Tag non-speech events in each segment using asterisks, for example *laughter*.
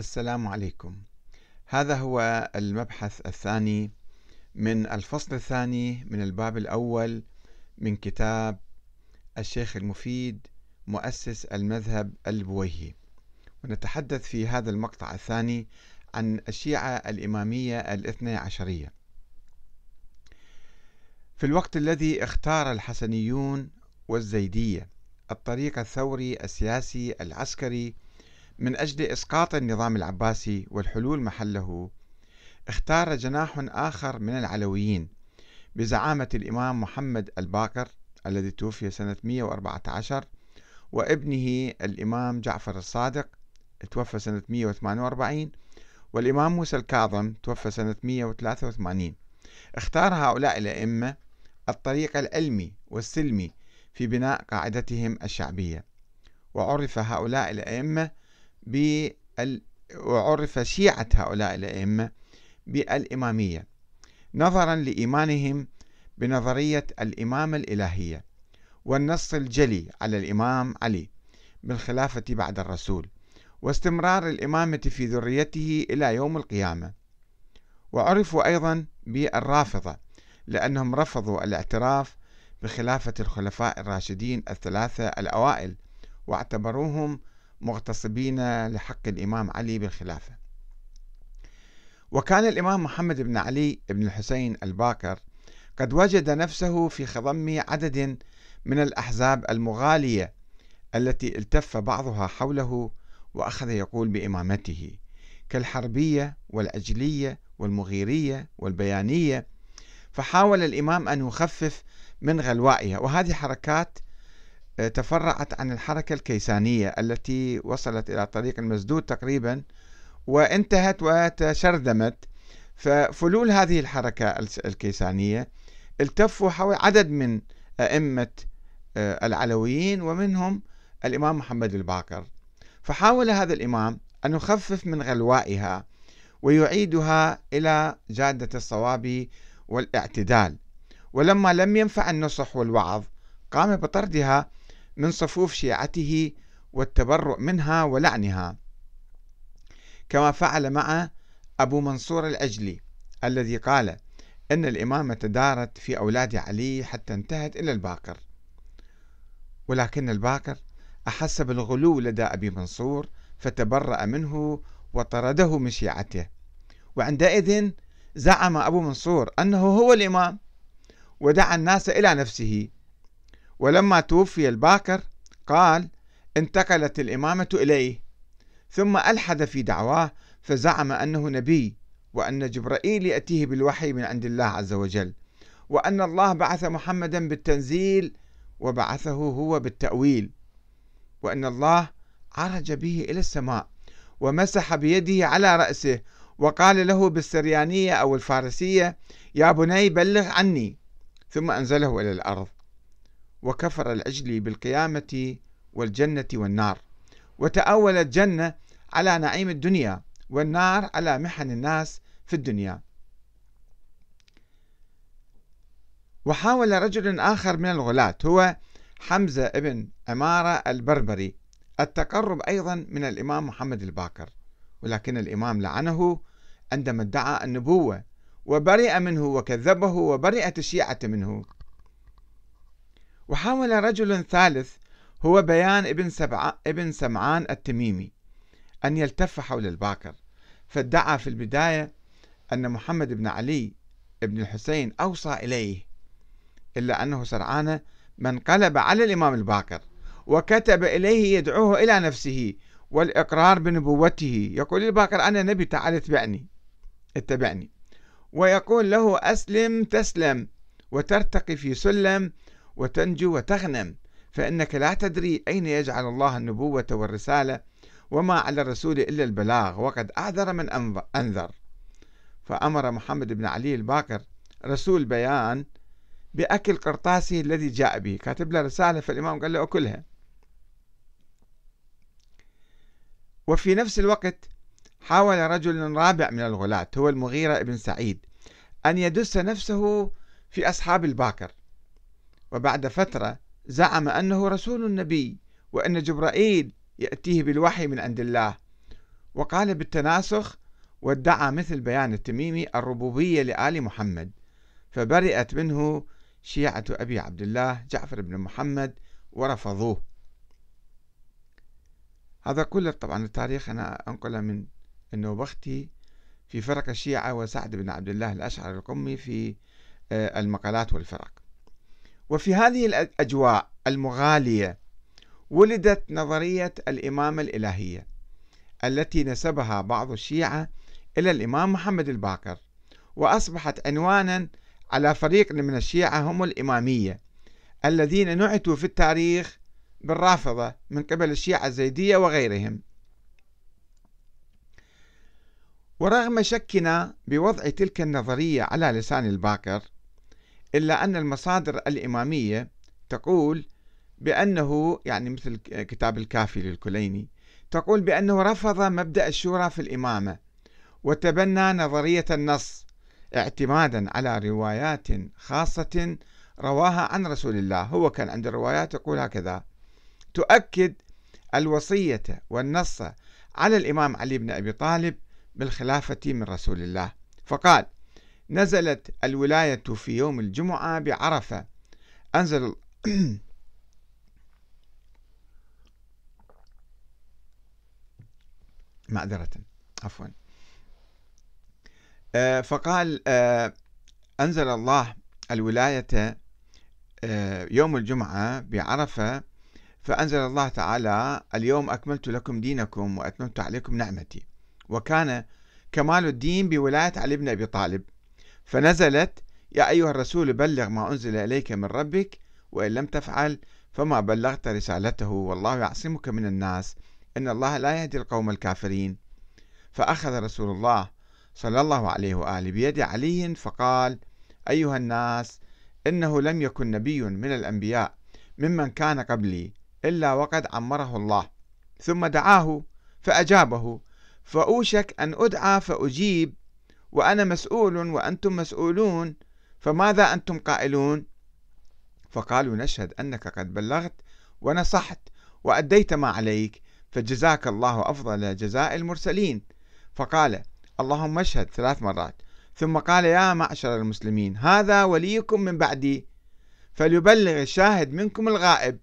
السلام عليكم. هذا هو المبحث الثاني من الفصل الثاني من الباب الأول من كتاب الشيخ المفيد مؤسس المذهب البويهي. ونتحدث في هذا المقطع الثاني عن الشيعة الإمامية الاثنى عشرية. في الوقت الذي اختار الحسنيون والزيدية الطريق الثوري السياسي العسكري من أجل إسقاط النظام العباسي والحلول محله اختار جناح آخر من العلويين بزعامة الإمام محمد الباقر الذي توفي سنة 114 وابنه الإمام جعفر الصادق توفى سنة 148 والإمام موسى الكاظم توفى سنة 183 اختار هؤلاء الأئمة الطريق العلمي والسلمي في بناء قاعدتهم الشعبية وعرف هؤلاء الأئمة بال وعرف شيعة هؤلاء الأئمة بالإمامية نظرا لإيمانهم بنظرية الإمامة الإلهية والنص الجلي على الإمام علي بالخلافة بعد الرسول واستمرار الإمامة في ذريته إلى يوم القيامة. وعرفوا أيضا بالرافضة لأنهم رفضوا الاعتراف بخلافة الخلفاء الراشدين الثلاثة الأوائل واعتبروهم مغتصبين لحق الإمام علي بالخلافة. وكان الإمام محمد بن علي بن الحسين الباكر قد وجد نفسه في خضم عدد من الأحزاب المغالية التي التف بعضها حوله وأخذ يقول بإمامته كالحربية والعجلية والمغيرية والبيانية فحاول الإمام أن يخفف من غلوائها. وهذه حركات تفرعت عن الحركة الكيسانية التي وصلت إلى طريق المسدود تقريبا وانتهت وتشرذمت ففلول هذه الحركة الكيسانية التفوا حول عدد من أئمة آه، العلويين ومنهم الإمام محمد الباقر. فحاول هذا الإمام أن يخفف من غلوائها ويعيدها إلى جادة الصواب والاعتدال. ولما لم ينفع النصح والوعظ قام بطردها من صفوف شيعته والتبرؤ منها ولعنها. كما فعل مع أبو منصور العجلي الذي قال أن الإمامة دارت في أولاد علي حتى انتهت إلى الباقر. ولكن الباقر أحس بالغلو لدى أبي منصور فتبرأ منه وطرده من شيعته. وعندئذ زعم أبو منصور أنه هو الإمام ودعا الناس إلى نفسه. ولما توفي الباكر قال انتقلت الإمامة إليه ثم ألحد في دعواه فزعم أنه نبي وأن جبرائيل يأتيه بالوحي من عند الله عز وجل وأن الله بعث محمدا بالتنزيل وبعثه هو بالتأويل وأن الله عرج به إلى السماء ومسح بيده على رأسه وقال له بالسريانية أو الفارسية يا بني بلغ عني. ثم أنزله إلى الأرض. وكفر العجلي بالقيامة والجنة والنار. وتأول الجنة على نعيم الدنيا والنار على محن الناس في الدنيا. وحاول رجل آخر من الغلاة هو حمزة ابن عمارة البربري التقرب أيضا من الإمام محمد الباكر. ولكن الإمام لعنه عندما ادعى النبوة وبرئ منه وكذبه وبرئت الشيعة منه. وحاول رجل ثالث هو بيان ابن, سبع ابن سمعان التميمي أن يلتف حول الباكر. فادعى في البداية أن محمد بن علي بن الحسين أوصى إليه إلا أنه سرعان من قلب على الإمام الباكر وكتب إليه يدعوه إلى نفسه والإقرار بنبوته. يقول الباكر أنا نبي تعال اتبعني اتبعني. ويقول له أسلم تسلم وترتقي في سلم وتنجو وتغنم فإنك لا تدري أين يجعل الله النبوة والرسالة وما على الرسول إلا البلاغ وقد أعذر من أنذر. فأمر محمد بن علي الباقر رسول بيان بأكل قرطاسه الذي جاء به كاتب له رسالة فالإمام قال له أكلها. وفي نفس الوقت حاول رجل رابع من الغلاة هو المغيرة بن سعيد أن يدس نفسه في أصحاب الباكر وبعد فترة زعم أنه رسول النبي وأن جبرائيل يأتيه بالوحي من عند الله. وقال بالتناسخ وادعى مثل بيان التميمي الربوبية لآل محمد فبرئت منه شيعة أبي عبد الله جعفر بن محمد ورفضوه. هذا كله طبعا التاريخ أنا أنقله من النوبختي في فرق الشيعة وسعد بن عبد الله الأشعري القمي في آه، المقالات والفرق. وفي هذه الأجواء المغالية ولدت نظرية الإمامة الإلهية التي نسبها بعض الشيعة إلى الإمام محمد الباقر وأصبحت عنوانا على فريق من الشيعة هم الإمامية الذين نعتوا في التاريخ بالرافضة من قبل الشيعة الزيدية وغيرهم. ورغم شكنا بوضع تلك النظرية على لسان الباقر إلا أن المصادر الإمامية تقول بأنه يعني مثل كتاب الكافي للكليني تقول بأنه رفض مبدأ الشورى في الإمامة وتبنى نظرية النص اعتمادا على روايات خاصة رواها عن رسول الله. هو كان عنده روايات يقول هكذا تؤكد الوصية والنص على الإمام علي بن أبي طالب بالخلافة من رسول الله. فقال نزلت الولاية في يوم الجمعة بعرفة. أنزل *clears throat* معذرة. عفوا. آه، فقال آه، أنزل الله الولاية آه، يوم الجمعة بعرفة. فأنزل الله تعالى اليوم أكملت لكم دينكم وأتممت عليكم نعمتي. وكان كمال الدين بولاية علي بن أبي طالب. فنزلت يا أيها الرسول بلغ ما أنزل إليك من ربك وإن لم تفعل فما بلغت رسالته والله يعصمك من الناس. إن الله لا يهدي القوم الكافرين. فأخذ رسول الله صلى الله عليه وآله بيد علي فقال أيها الناس إنه لم يكن نبي من الأنبياء ممن كان قبلي إلا وقد عمره الله. ثم دعاه فأجابه فأوشك أن أدعى فأجيب وأنا مسؤول وأنتم مسؤولون فماذا أنتم قائلون؟ فقالوا نشهد أنك قد بلغت ونصحت وأديت ما عليك فجزاك الله أفضل جزاء المرسلين. فقال اللهم اشهد ثلاث مرات. ثم قال يا معشر المسلمين هذا وليكم من بعدي فليبلغ الشاهد منكم الغائب.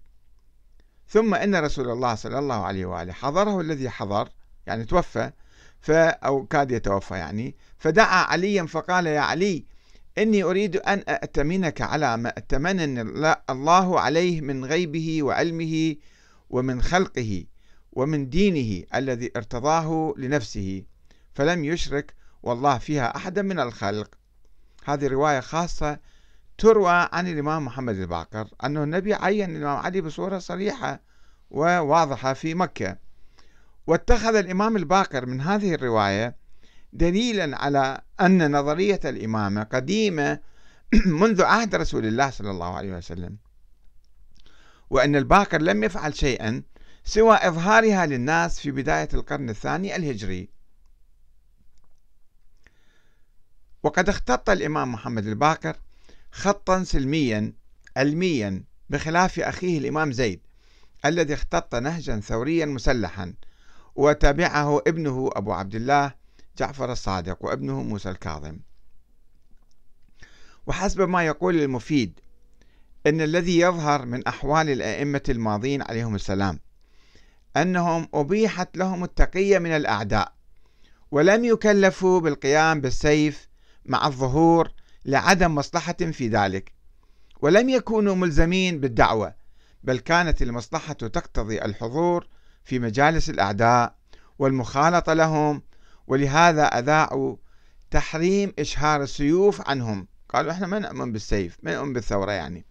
ثم إن رسول الله صلى الله عليه وآله حضره الذي حضر يعني توفى ف أو كاد يتوفى يعني. فدعا عليا فقال يا علي إني أريد أن أأتمنك على ما أتمنن الله عليه من غيبه وعلمه ومن خلقه ومن دينه الذي ارتضاه لنفسه فلم يشرك والله فيها أحدا من الخلق. هذه رواية خاصة تروى عن الإمام محمد الباقر أنه النبي عين الإمام علي بصورة صريحة وواضحة في مكة. واتخذ الإمام الباقر من هذه الرواية دليلا على أن نظرية الإمامة قديمة *clears throat* منذ عهد رسول الله صلى الله عليه وسلم وأن الباقر لم يفعل شيئا سوى إظهارها للناس في بداية القرن الثاني الهجري. وقد اختط الإمام محمد الباقر خطا سلميا علميا بخلاف أخيه الإمام زيد الذي اختط نهجا ثوريا مسلحا. وتبعه ابنه أبو عبد الله جعفر الصادق وابنه موسى الكاظم. وحسب ما يقول المفيد أن الذي يظهر من أحوال الأئمة الماضين عليهم السلام أنهم أبيحت لهم التقية من الأعداء ولم يكلفوا بالقيام بالسيف مع الظهور لعدم مصلحة في ذلك ولم يكونوا ملزمين بالدعوة بل كانت المصلحة تقتضي الحضور في مجالس الأعداء والمخالطة لهم ولهذا أذاعوا تحريم إشهار السيوف عنهم. قالوا إحنا ما نؤمن بالسيف ما نؤمن بالثورة يعني.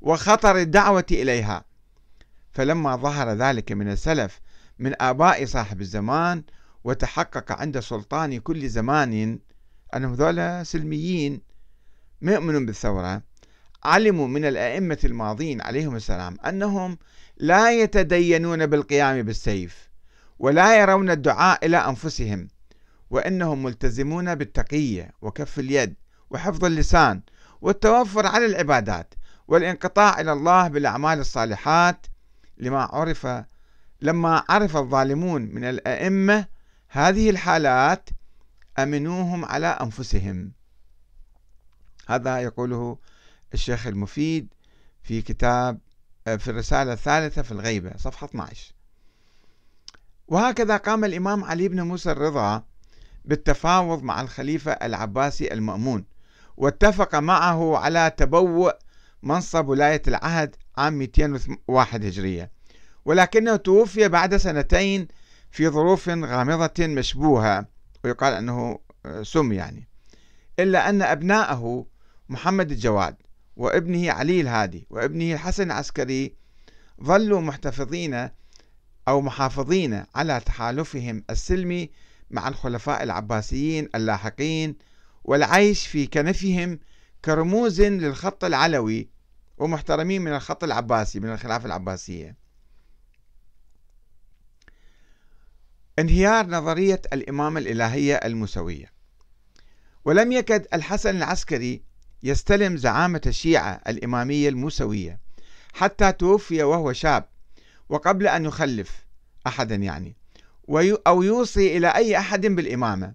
وخطر الدعوة إليها. فلما ظهر ذلك من السلف من آباء صاحب الزمان وتحقق عند سلطان كل زمان أنهم ذولا سلميين ما يؤمنون بالثورة. علموا من الأئمة الماضين عليهم السلام أنهم لا يتدينون بالقيام بالسيف ولا يرون الدعاء إلى أنفسهم وإنهم ملتزمون بالتقية وكف اليد وحفظ اللسان والتوفر على العبادات والانقطاع إلى الله بالأعمال الصالحات لما عرف لما عرف الظالمون من الأئمة هذه الحالات أمنوهم على أنفسهم. هذا يقوله الشيخ المفيد في كتاب في الرسالة الثالثة في الغيبة صفحة 12 وهكذا قام الإمام علي بن موسى الرضا بالتفاوض مع الخليفة العباسي المأمون واتفق معه على تبوء منصب ولاية العهد عام 201 هجرية. ولكنه توفي بعد سنتين في ظروف غامضة مشبوهة ويقال أنه سم يعني. إلا أن أبناءه محمد الجواد وابنه علي الهادي وابنه الحسن العسكري ظلوا محتفظين أو محافظين على تحالفهم السلمي مع الخلفاء العباسيين اللاحقين والعيش في كنفهم كرموز للخط العلوي ومحترمين من الخط العباسي من الخلافة العباسية. انهيار نظرية الإمامة الإلهية الموسوية ولم يكد الحسن العسكري يستلم زعامة الشيعة الإمامية الموسوية حتى توفي وهو شاب وقبل أن يخلف أحدا يعني أو يوصي إلى أي أحد بالإمامة.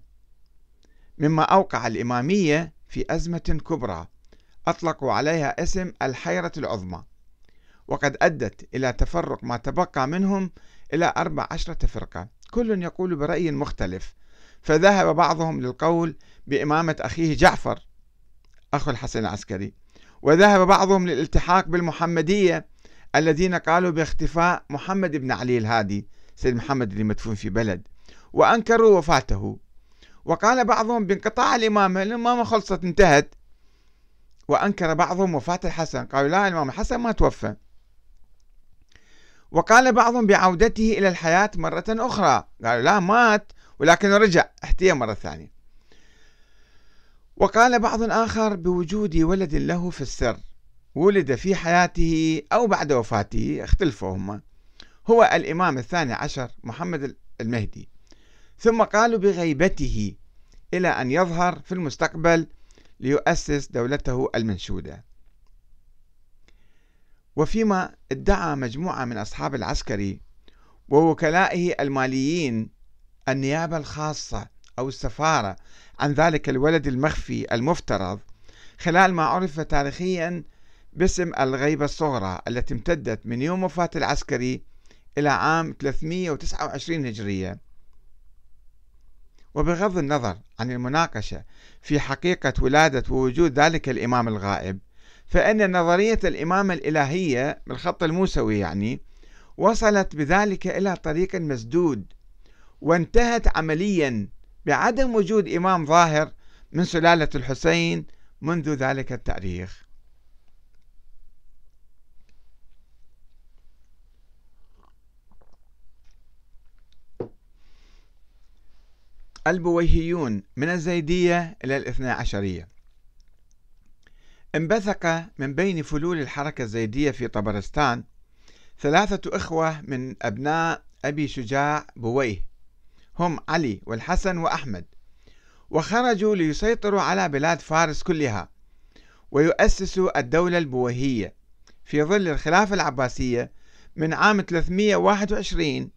مما أوقع الإمامية في أزمة كبرى أطلقوا عليها اسم الحيرة العظمى وقد أدت إلى تفرق ما تبقى منهم إلى أربع عشرة فرقة. كل يقول برأي مختلف فذهب بعضهم للقول بإمامة أخيه جعفر أخو الحسن العسكري. وذهب بعضهم للالتحاق بالمحمدية الذين قالوا باختفاء محمد بن علي الهادي سيد محمد اللي مدفون في بلد وأنكروا وفاته. وقال بعضهم بانقطاع الإمامة الإمامة خلصت انتهت. وأنكر بعضهم وفاة الحسن قالوا لا الإمام الحسن ما توفى. وقال بعضهم بعودته إلى الحياة مرة أخرى قالوا لا مات ولكن رجع احتيا مرة ثانية. وقال بعض آخر بوجود ولد له في السر ولد في حياته أو بعد وفاته اختلفوا هم هو الإمام الثاني عشر محمد المهدي. ثم قالوا بغيبته إلى أن يظهر في المستقبل ليؤسس دولته المنشودة. وفيما ادعى مجموعة من أصحاب العسكري ووكلائه الماليين النيابة الخاصة أو السفارة عن ذلك الولد المخفي المفترض خلال ما عرف تاريخيا باسم الغيبة الصغرى التي امتدت من يوم وفاة العسكري إلى عام 329 هجرية. وبغض النظر عن المناقشة في حقيقة ولادة ووجود ذلك الإمام الغائب فإن نظرية الإمامة الإلهية بالخط الموسوي يعني وصلت بذلك إلى طريق مسدود وانتهت عمليا بعدم وجود إمام ظاهر من سلالة الحسين منذ ذلك التاريخ. البويهيون من الزيدية إلى الاثنى عشرية. انبثق من بين فلول الحركة الزيدية في طبرستان ثلاثة إخوة من أبناء أبي شجاع بويه هم علي والحسن وأحمد. وخرجوا ليسيطروا على بلاد فارس كلها ويؤسسوا الدولة البويهية في ظل الخلافة العباسية من عام 321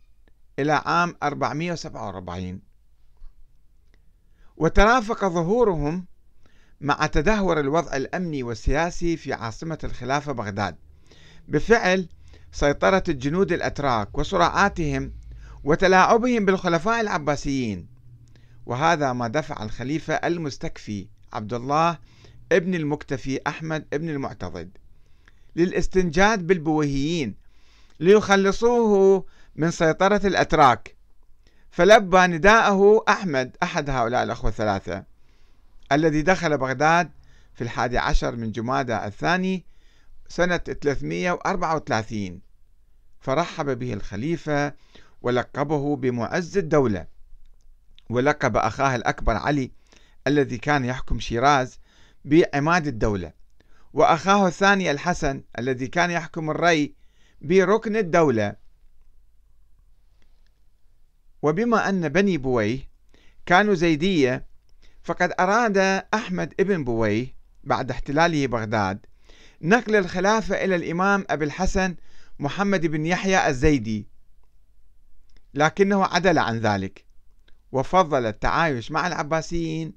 إلى عام 447 وترافق ظهورهم مع تدهور الوضع الأمني والسياسي في عاصمة الخلافة بغداد. بفعل سيطرة الجنود الأتراك وصراعاتهم وتلاعبهم بالخلفاء العباسيين. وهذا ما دفع الخليفة المستكفي عبد الله ابن المكتفي أحمد ابن المعتضد للاستنجاد بالبويهيين ليخلصوه من سيطرة الأتراك. فلبى نداءه أحمد أحد هؤلاء الأخوة الثلاثة الذي دخل بغداد في الحادي عشر من جمادى الثاني سنة 334 فرحب به الخليفة ولقبه بمعز الدولة. ولقب أخاه الأكبر علي الذي كان يحكم شيراز بعماد الدولة. وأخاه الثاني الحسن الذي كان يحكم الري بركن الدولة. وبما أن بني بويه كانوا زيدية فقد أراد أحمد ابن بويه بعد احتلاله بغداد نقل الخلافة إلى الإمام أبي الحسن محمد بن يحيى الزيدي. لكنه عدل عن ذلك وفضل التعايش مع العباسيين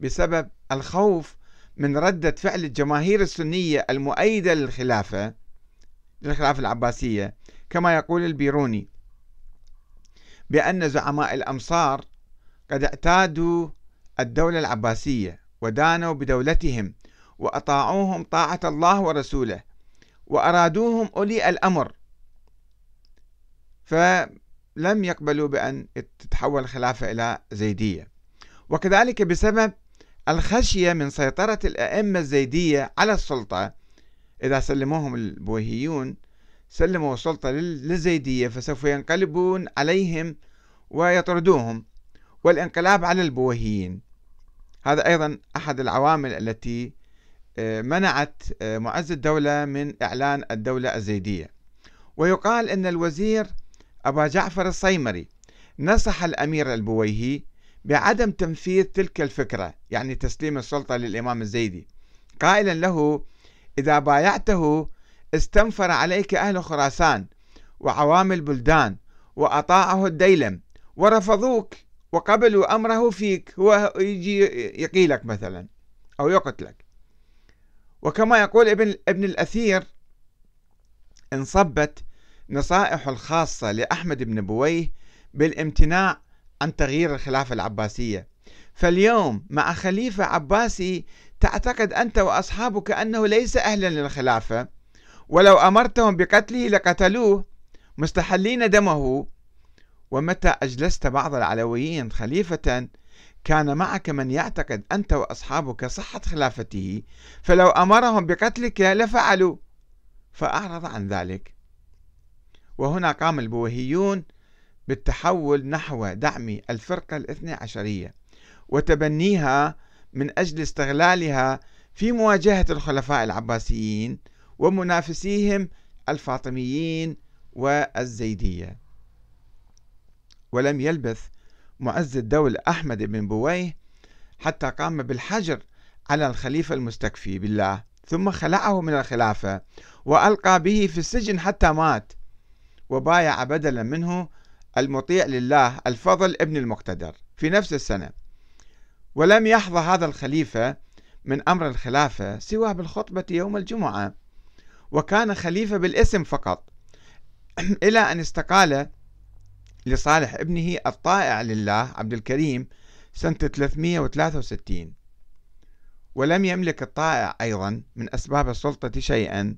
بسبب الخوف من ردة فعل الجماهير السنية المؤيدة للخلافة للخلافة العباسية كما يقول البيروني بأن زعماء الأمصار قد اعتادوا الدولة العباسية ودانوا بدولتهم وأطاعوهم طاعة الله ورسوله وأرادوهم أولي الأمر. فلم يقبلوا بأن تتحول الخلافة إلى زيدية. وكذلك بسبب الخشية من سيطرة الأئمة الزيدية على السلطة إذا سلموهم البويهيون سلموا السلطة للزيدية فسوف ينقلبون عليهم ويطردوهم والانقلاب على البويهيين هذا أيضا أحد العوامل التي آه، منعت آه، معز الدولة من إعلان الدولة الزيدية. ويقال أن الوزير أبا جعفر الصيمري نصح الأمير البويهي بعدم تنفيذ تلك الفكرة يعني تسليم السلطة للإمام الزيدي. قائلا له إذا بايعته استنفر عليك أهل خراسان وعوام البلدان وأطاعه الديلم ورفضوك وقبلوا أمره فيك. هو يجي يقيلك مثلا أو يقتلك. وكما يقول ابن, ابن الأثير انصبت نصائح الخاصة لأحمد بن بويه بالامتناع عن تغيير الخلافة العباسية. فاليوم مع خليفة عباسي تعتقد أنت وأصحابك أنه ليس أهلا للخلافة ولو أمرتهم بقتله لقتلوه مستحلين دمه. ومتى أجلست بعض العلويين خليفة كان معك من يعتقد أنت وأصحابك صحة خلافته فلو أمرهم بقتلك لفعلوا. فأعرض عن ذلك. وهنا قام البوهيون بالتحول نحو دعم الفرقة الاثنى عشرية وتبنيها من أجل استغلالها في مواجهة الخلفاء العباسيين ومنافسيهم الفاطميين والزيدية. ولم يلبث معز الدولة أحمد بن بويه حتى قام بالحجر على الخليفة المستكفي بالله ثم خلعه من الخلافة وألقى به في السجن حتى مات. وبايع بدلا منه المطيع لله الفضل ابن المقتدر في نفس السنة. ولم يحظى هذا الخليفة من أمر الخلافة سوى بالخطبة يوم الجمعة وكان خليفة بالاسم فقط *clears throat* إلى أن استقال لصالح ابنه الطائع لله عبد الكريم سنة 363 ولم يملك الطائع أيضا من أسباب السلطة شيئا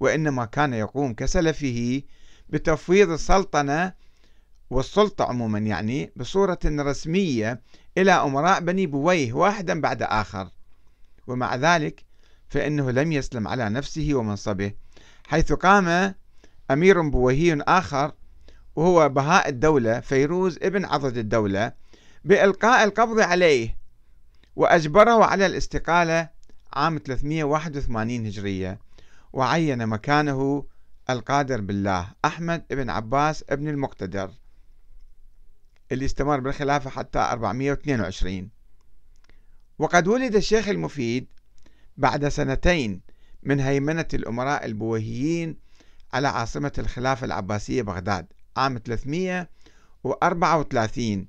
وإنما كان يقوم كسلفه بتفويض السلطنة والسلطة عموما يعني بصورة رسمية إلى أمراء بني بويه واحدا بعد آخر. ومع ذلك فإنه لم يسلم على نفسه ومنصبه حيث قام أمير بويهي آخر وهو بهاء الدولة فيروز ابن عضد الدولة بإلقاء القبض عليه وأجبره على الاستقالة عام 381 هجرية وعين مكانه القادر بالله. أحمد بن عباس ابن المقتدر اللي استمر بالخلافة حتى 422 وقد ولد الشيخ المفيد بعد سنتين من هيمنة الأمراء البويهيين على عاصمة الخلافة العباسية بغداد عام 334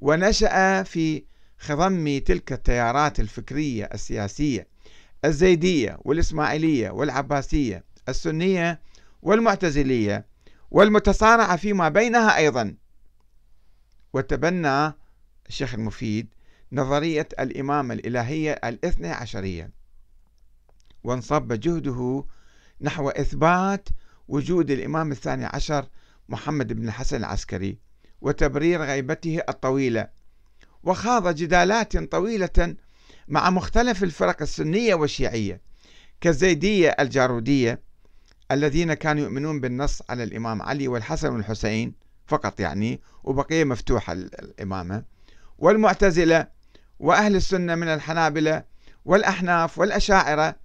ونشأ في خضم تلك التيارات الفكرية السياسية الزيدية والإسماعيلية والعباسية. السنية والمعتزلية والمتصارعة فيما بينها أيضا. وتبنى الشيخ المفيد نظرية الإمامة الإلهية الاثنى عشرية وانصب جهده نحو إثبات وجود الإمام الثاني عشر محمد بن الحسن العسكري وتبرير غيبته الطويلة. وخاض جدالات طويلة مع مختلف الفرق السنية والشيعية كالزيدية الجارودية الذين كانوا يؤمنون بالنص على الإمام علي والحسن والحسين فقط يعني وبقية مفتوحة الإمامة. والمعتزلة وأهل السنة من الحنابلة والأحناف والأشاعرة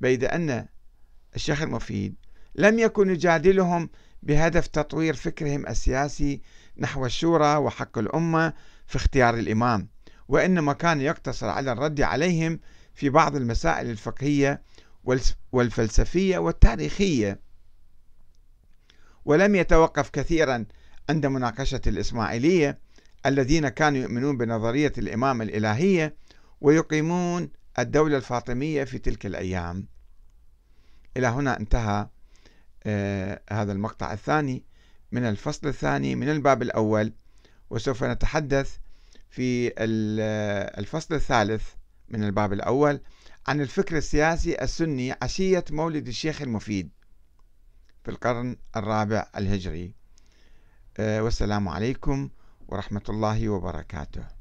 بيد أن الشيخ المفيد لم يكن يجادلهم بهدف تطوير فكرهم السياسي نحو الشورى وحق الأمة في اختيار الإمام وإنما كان يقتصر على الرد عليهم في بعض المسائل الفقهية والفلسفية والتاريخية. ولم يتوقف كثيرا عند مناقشة الإسماعيلية الذين كانوا يؤمنون بنظرية الإمامة الإلهية ويقيمون الدولة الفاطمية في تلك الأيام. إلى هنا انتهى آه هذا المقطع الثاني. من الفصل الثاني من الباب الأول. وسوف نتحدث في الفصل الثالث من الباب الأول. عن الفكر السياسي السني عشية مولد الشيخ المفيد في القرن الرابع الهجري. آه، والسلام عليكم ورحمة الله وبركاته.